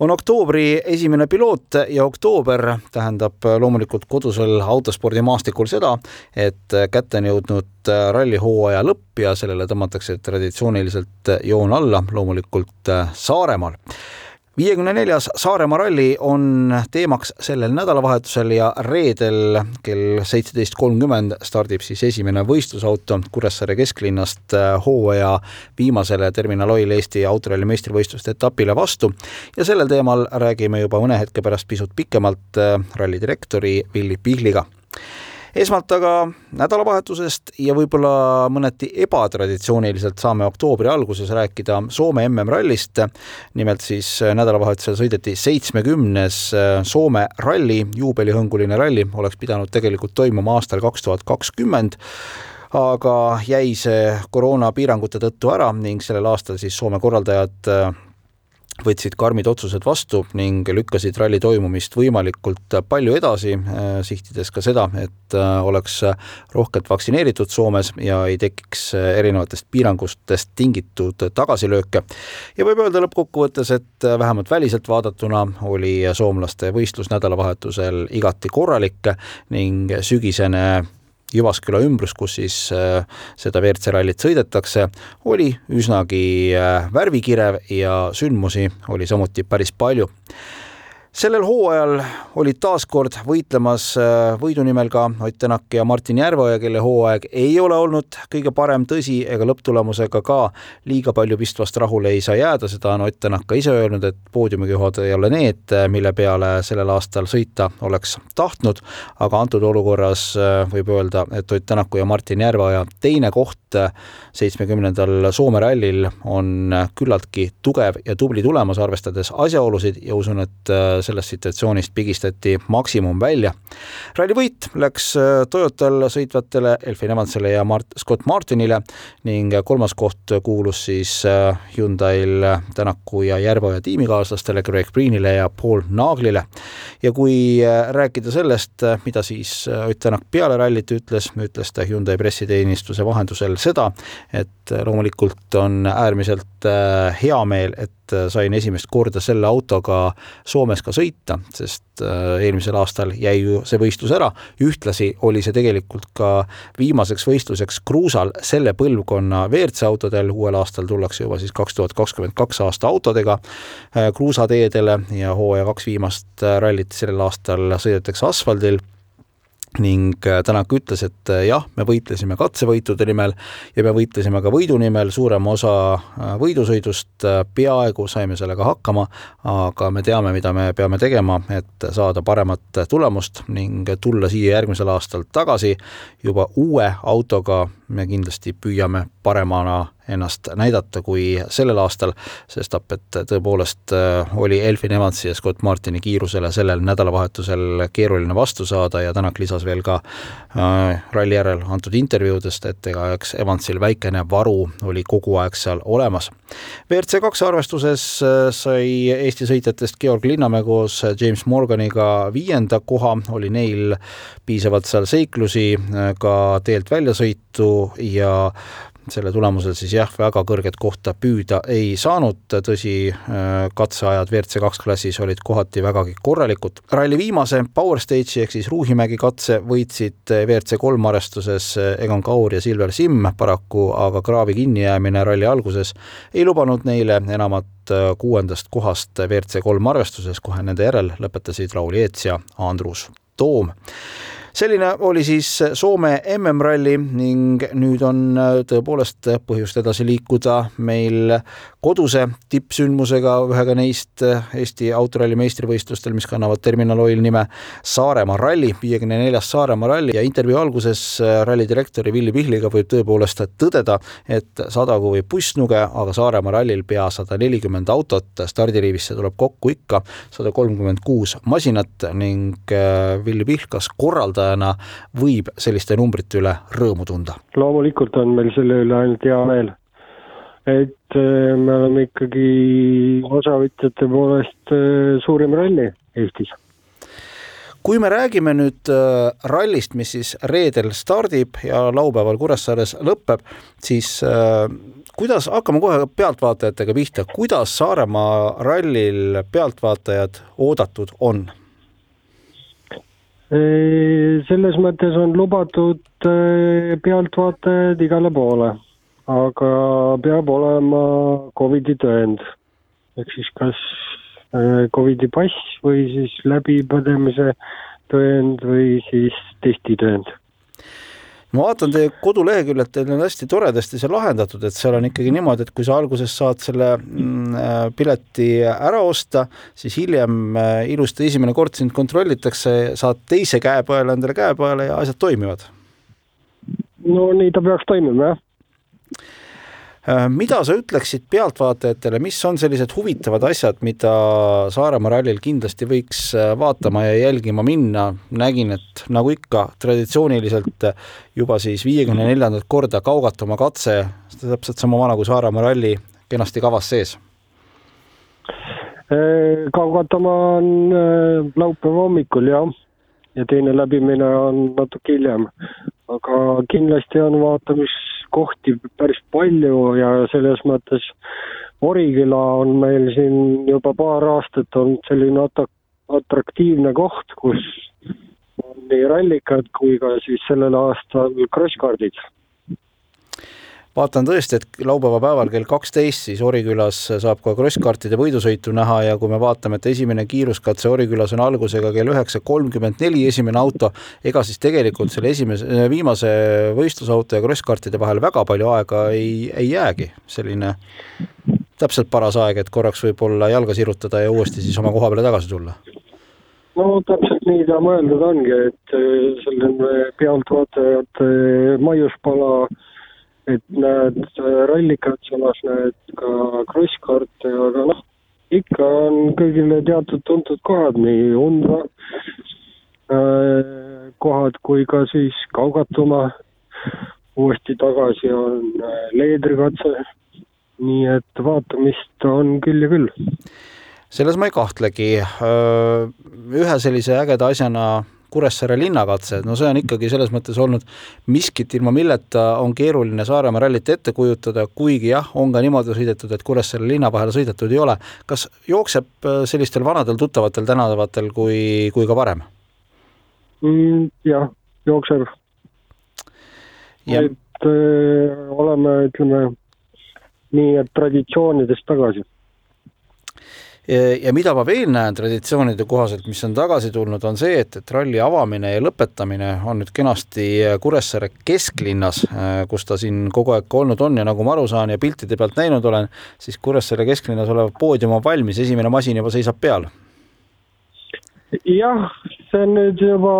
on oktoobri esimene piloot ja oktoober tähendab loomulikult kodusel autospordimaastikul seda, et kätte on jõudnud rallihooaja lõpp ja sellele tõmmatakse traditsiooniliselt joon alla loomulikult Saaremaal viiekümne neljas Saaremaa ralli on teemaks sellel nädalavahetusel ja reedel kell seitseteist kolmkümmend stardib siis esimene võistlusauto Kuressaare kesklinnast äh, hooaja viimasele Terminal Oil Eesti autoralli meistrivõistluste etapile vastu. Ja sellel teemal räägime juba mõne hetke pärast pisut pikemalt äh, ralli direktori Villi Pihliga esmalt aga nädalavahetusest ja võib-olla mõneti ebatraditsiooniliselt saame oktoobri alguses rääkida Soome MM-rallist. nimelt siis nädalavahetusel sõideti seitsmekümnes Soome ralli, juubelihõnguline ralli, oleks pidanud tegelikult toimuma aastal kaks tuhat kakskümmend aga jäi see koroonapiirangute tõttu ära ning sellel aastal siis Soome korraldajad võtsid karmid otsused vastu ning lükkasid ralli toimumist võimalikult palju edasi, äh, sihtides ka seda, et äh, oleks rohkelt vaktsineeritud Soomes ja ei tekiks äh, erinevatest piirangutest tingitud tagasilööke. ja võib öelda lõppkokkuvõttes, et vähemalt väliselt vaadatuna oli soomlaste võistlus nädalavahetusel igati korralik ning sügisene Jyvaskyla ümbrus, kus siis äh, seda WRC rallit sõidetakse, oli üsnagi äh, värvikirev ja sündmusi oli samuti päris palju sellel hooajal olid taas kord võitlemas äh, võidu nimel ka Ott Tänak ja Martin Järveoja, kelle hooaeg ei ole olnud kõige parem, tõsi, ega lõpptulemusega ka liiga palju vist vast rahule ei saa jääda, seda on Ott Tänak ka ise öelnud, et poodiumikohad ei ole need, mille peale sellel aastal sõita oleks tahtnud, aga antud olukorras äh, võib öelda, et Ott Tänaku ja Martin Järveoja teine koht seitsmekümnendal Soome rallil on küllaltki tugev ja tubli tulemus, arvestades asjaolusid ja usun, et äh, sellest situatsioonist pigistati maksimum välja. ralli võit läks äh, Toyotal sõitvatele Elfin Evansile ja Mart-, Scott Martinile ning kolmas koht kuulus siis äh, Hyundai'l Tänaku ja Järveoja tiimikaaslastele Greg Greenile ja Paul Naaglile. ja kui äh, rääkida sellest, mida siis Ott Tänak peale rallit ütles, ütles ta Hyundai pressiteenistuse vahendusel seda, et loomulikult on äärmiselt hea meel, et sain esimest korda selle autoga Soomes ka sõita, sest äh, eelmisel aastal jäi ju see võistlus ära, ühtlasi oli see tegelikult ka viimaseks võistluseks kruusal selle põlvkonna WRC autodel, uuel aastal tullakse juba siis kaks tuhat kakskümmend kaks aasta autodega äh, kruusateedele ja hooaja kaks viimast äh, rallit sellel aastal sõidetakse asfaldil ning äh, Tänak ütles, et äh, jah, me võitlesime katsevõitude nimel ja me võitlesime ka võidu nimel, suurema osa äh, võidusõidust peaaegu saime sellega hakkama, aga me teame, mida me peame tegema, et saada paremat tulemust ning tulla siia järgmisel aastal tagasi. Juba uue autoga, me kindlasti püüame paremana ennast näidata kui sellel aastal, sestap et tõepoolest äh, oli Elfin Evansi ja Scott Martini kiirusele sellel nädalavahetusel keeruline vastu saada ja Tänak lisas veel ka äh, ralli järel antud intervjuudest, et ega eks Evansil väikene varu oli kogu aeg seal olemas. WRC kaks arvestuses äh, sai Eesti sõitjatest Georg Linnamäe koos James Morganiga viienda koha, oli neil piisavalt seal seiklusi, ka teelt väljasõitu ja selle tulemusel siis jah, väga kõrget kohta püüda ei saanud, tõsi, äh, katseajad WRC kaks klassis olid kohati vägagi korralikud. ralli viimase Power Stage'i ehk siis Ruuhimägi katse võitsid WRC kolm arvestuses Egon Kaur ja Silver Simm, paraku aga kraavi kinnijäämine ralli alguses ei lubanud neile enamat äh, kuuendast kohast WRC kolm arvestuses, kohe nende järel lõpetasid Raul Eets ja Andrus Toom selline oli siis Soome MM-ralli ning nüüd on äh, tõepoolest põhjust edasi liikuda meil koduse tippsündmusega, ühega neist äh, Eesti autoralli meistrivõistlustel, mis kannavad Terminal Oil nime Saaremaa ralli, viiekümne neljas Saaremaa ralli. Ja intervjuu alguses äh, ralli direktori Villi Pihliga võib tõepoolest tõdeda, et sadagu või pussnuge, aga Saaremaa rallil pea sada nelikümmend autot, stardiriivisse tuleb kokku ikka sada kolmkümmend kuus masinat ning Villi Pihkas korraldaja pealtvaatajana võib selliste numbrite üle rõõmu tunda? loomulikult on meil selle üle ainult hea meel. et äh, me oleme ikkagi osavõtjate poolest äh, suurim ralli Eestis kui me räägime nüüd äh, rallist, mis siis reedel stardib ja laupäeval Kuressaares lõpeb, siis kuidas, hakkame kohe pealtvaatajatega pihta, kuidas Saaremaa rallil pealtvaatajad oodatud on? Selles mõttes on lubatud pealtvaatajad igale poole, aga peab olema Covidi tõend. ehk siis kas Covidi pass või siis läbipõdemise tõend või siis testitõend ma vaatan teie koduleheküljelt, teil on hästi toredasti see lahendatud, et seal on ikkagi niimoodi, et kui sa alguses saad selle mm, äh, pileti ära osta, siis hiljem äh, ilusti esimene kord sind kontrollitakse, saad teise käepaela endale käepaela ja asjad toimivad. no nii ta peaks toimima, jah mida sa ütleksid pealtvaatajatele, mis on sellised huvitavad asjad, mida Saaremaa rallil kindlasti võiks äh, vaatama ja jälgima minna, nägin, et nagu ikka traditsiooniliselt juba siis viiekümne neljandat korda Kaugatuma katse, täpselt sama vana kui Saaremaa ralli, kenasti kavas sees. Äh, Kaugatuma on laupäeva hommikul jah, ja teine läbimine on natuke hiljem, aga kindlasti on vaatamis kohti päris palju ja selles mõttes Oriküla on meil siin juba paar aastat olnud selline at-, atraktiivne koht, kus on nii rallikad kui ka siis sellel aastal crosskardid vaatan tõesti, et laupäeva päeval kell kaksteist siis Orikülas saab ka krosskartide võidusõitu näha ja kui me vaatame, et esimene kiiruskatse Orikülas on algusega kell üheksa kolmkümmend neli, esimene auto, ega siis tegelikult selle esimese, viimase võistlusauto ja krosskartide vahel väga palju aega ei, ei jäägi, selline täpselt paras aeg, et korraks võib-olla jalga sirutada ja uuesti siis oma koha peale tagasi tulla. No täpselt nii ta mõeldud ongi, et selline pealtvaatajate maiuspala et näed rallikat, samas näed ka krosskaarte, aga noh, ikka on kõigile teatud tuntud kohad, nii Undra äh, kohad kui ka siis Kaugatumaa. uuesti tagasi on äh, leedrikatse. nii et vaatamist on küll ja küll. selles ma ei kahtlegi. Äh, ühe sellise ägeda asjana Kuressaare linnakatse, no see on ikkagi selles mõttes olnud miskit, ilma milleta on keeruline Saaremaa rallit ette kujutada, kuigi jah, on ka niimoodi sõidetud, et Kuressaare linna vahel sõidetud ei ole. kas jookseb äh, sellistel vanadel tuttavatel tänavatel kui, kui ka varem mm,? jah, jookseb ja.... et öö, äh, oleme, ütleme nii, et traditsioonidest tagasi ja mida ma veel näen traditsioonide kohaselt, mis on tagasi tulnud, on see, et, et ralli avamine ja lõpetamine on nüüd kenasti Kuressaare kesklinnas, kus ta siin kogu aeg ka olnud on ja nagu ma aru saan ja piltide pealt näinud olen, siis Kuressaare kesklinnas olev poodium on valmis, esimene masin juba seisab peal. jah, see on nüüd juba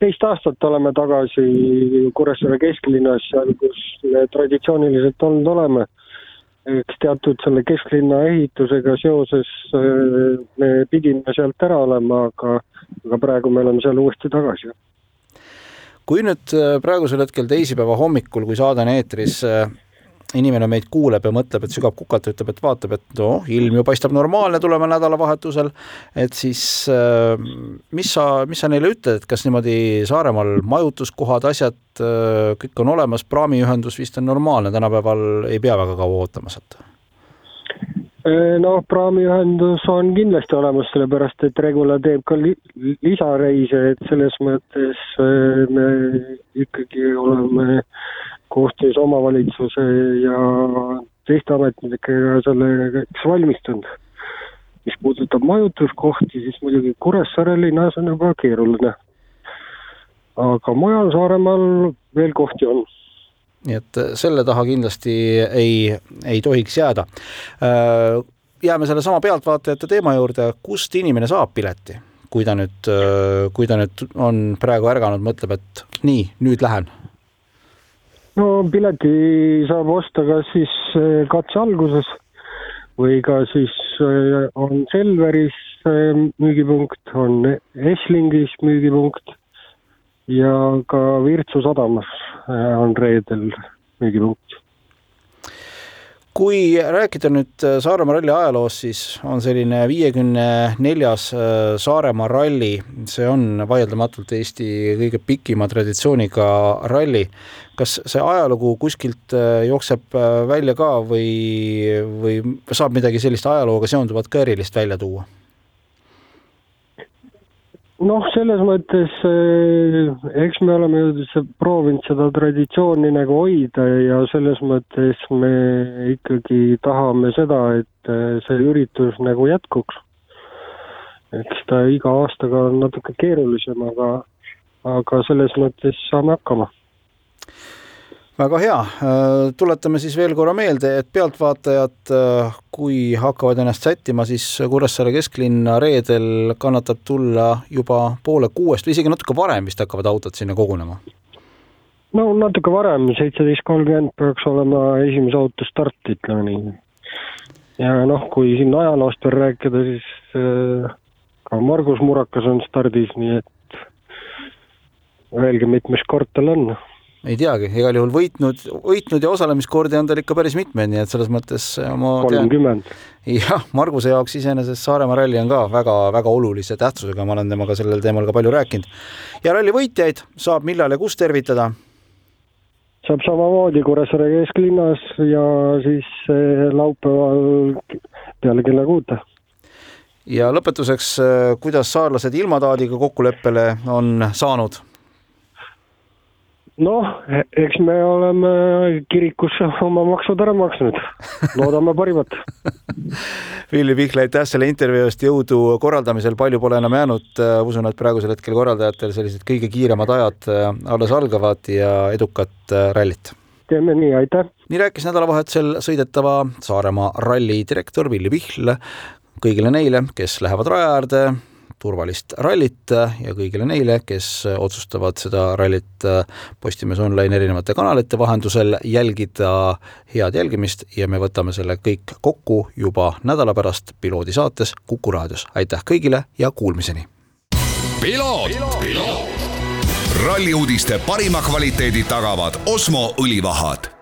teist aastat oleme tagasi Kuressaare kesklinnas, seal kus me traditsiooniliselt olnud oleme eks teatud selle kesklinna ehitusega seoses äh, me pidime sealt ära olema, aga, aga praegu me oleme seal uuesti tagasi. kui nüüd äh, praegusel hetkel teisipäeva hommikul, kui saade on eetris, äh, inimene meid kuuleb ja mõtleb, et sügab kukalt, ütleb, et vaatab, et noh, ilm ju paistab normaalne tulema nädalavahetusel, et siis äh, mis sa, mis sa neile ütled, et kas niimoodi Saaremaal majutuskohad, asjad, äh, kõik on olemas, praamiühendus vist on normaalne, tänapäeval ei pea väga kaua ootama sealt? Äh, noh, praamiühendus on kindlasti olemas, sellepärast et Regula teeb ka li lisareise, et selles mõttes me ikkagi oleme koostöös omavalitsuse ja teiste ametnikega selleks valmistunud. mis puudutab majutuskohti, siis muidugi Kuressaare linnas on juba keeruline. aga mujal Saaremaal veel kohti on nii et selle taha kindlasti ei, ei tohiks jääda. Äh, jääme sellesama pealtvaatajate teema juurde, kust inimene saab pileti, kui ta nüüd, kui ta nüüd on praegu ärganud, mõtleb, et nii, nüüd lähen no pileti saab osta kas siis äh, katse alguses või ka siis äh, on Selveris äh, müügipunkt, on Eslingis müügipunkt ja ka Virtsu sadamas on reedel müügipunkt kui rääkida nüüd äh, Saaremaa ralli ajaloost, siis on selline viiekümne neljas äh, Saaremaa ralli, see on vaieldamatult Eesti kõige pikima traditsiooniga ralli. kas see ajalugu kuskilt äh, jookseb välja ka või, või saab midagi sellist ajalooga seonduvat ka erilist välja tuua? Noh, selles mõttes eh, eks me oleme proovinud seda traditsiooni nagu hoida ja selles mõttes me ikkagi tahame seda, et eh, see üritus nagu jätkuks. eks ta iga aastaga on natuke keerulisem, aga, aga selles mõttes saame hakkama väga hea, äh, tuletame siis veel korra meelde, et pealtvaatajad, äh, kui hakkavad ennast sättima, siis Kuressaare kesklinna reedel kannatab tulla juba poole kuuest või isegi natuke varem vist hakkavad autod sinna kogunema? no natuke varem, seitseteist kolmkümmend peaks olema esimese auto start, ütleme nii. ja noh, kui siin ajaloost veel rääkida, siis äh, ka Margus Murakas on stardis, nii et öelge, mitmes kord tal on ei teagi, igal juhul võitnud, võitnud ja osalemiskordi on tal ikka päris mitmeid, nii et selles mõttes äh, ma kolmkümmend. jah, Marguse jaoks iseenesest Saaremaa ralli on ka väga-väga olulise tähtsusega, ma olen temaga sellel teemal ka palju rääkinud. ja ralli võitjaid saab millal ja kus tervitada? saab samamoodi Kuressaare kesklinnas ja siis äh, laupäeval peale kella kuute ja lõpetuseks, äh, kuidas saarlased ilmataadiga kokkuleppele on saanud? Noh, eks me oleme kirikusse oma maksud ära maksnud, loodame parimat. Villi Pihla, aitäh selle intervjuu eest, jõudu korraldamisel, palju pole enam jäänud, usun, et praegusel hetkel korraldajatel sellised kõige kiiremad ajad äh, alles algavad ja edukat äh, rallit! teeme nii, aitäh! nii rääkis nädalavahetusel sõidetava Saaremaa ralli direktor Villi Pihl kõigile neile, kes lähevad raja äärde, turvalist rallit ja kõigile neile, kes otsustavad seda rallit Postimees Online erinevate kanalite vahendusel jälgida, head jälgimist ja me võtame selle kõik kokku juba nädala pärast Piloodi saates Kuku raadios. aitäh kõigile ja kuulmiseni! ralli uudiste parima kvaliteedi tagavad Osmo õlivahad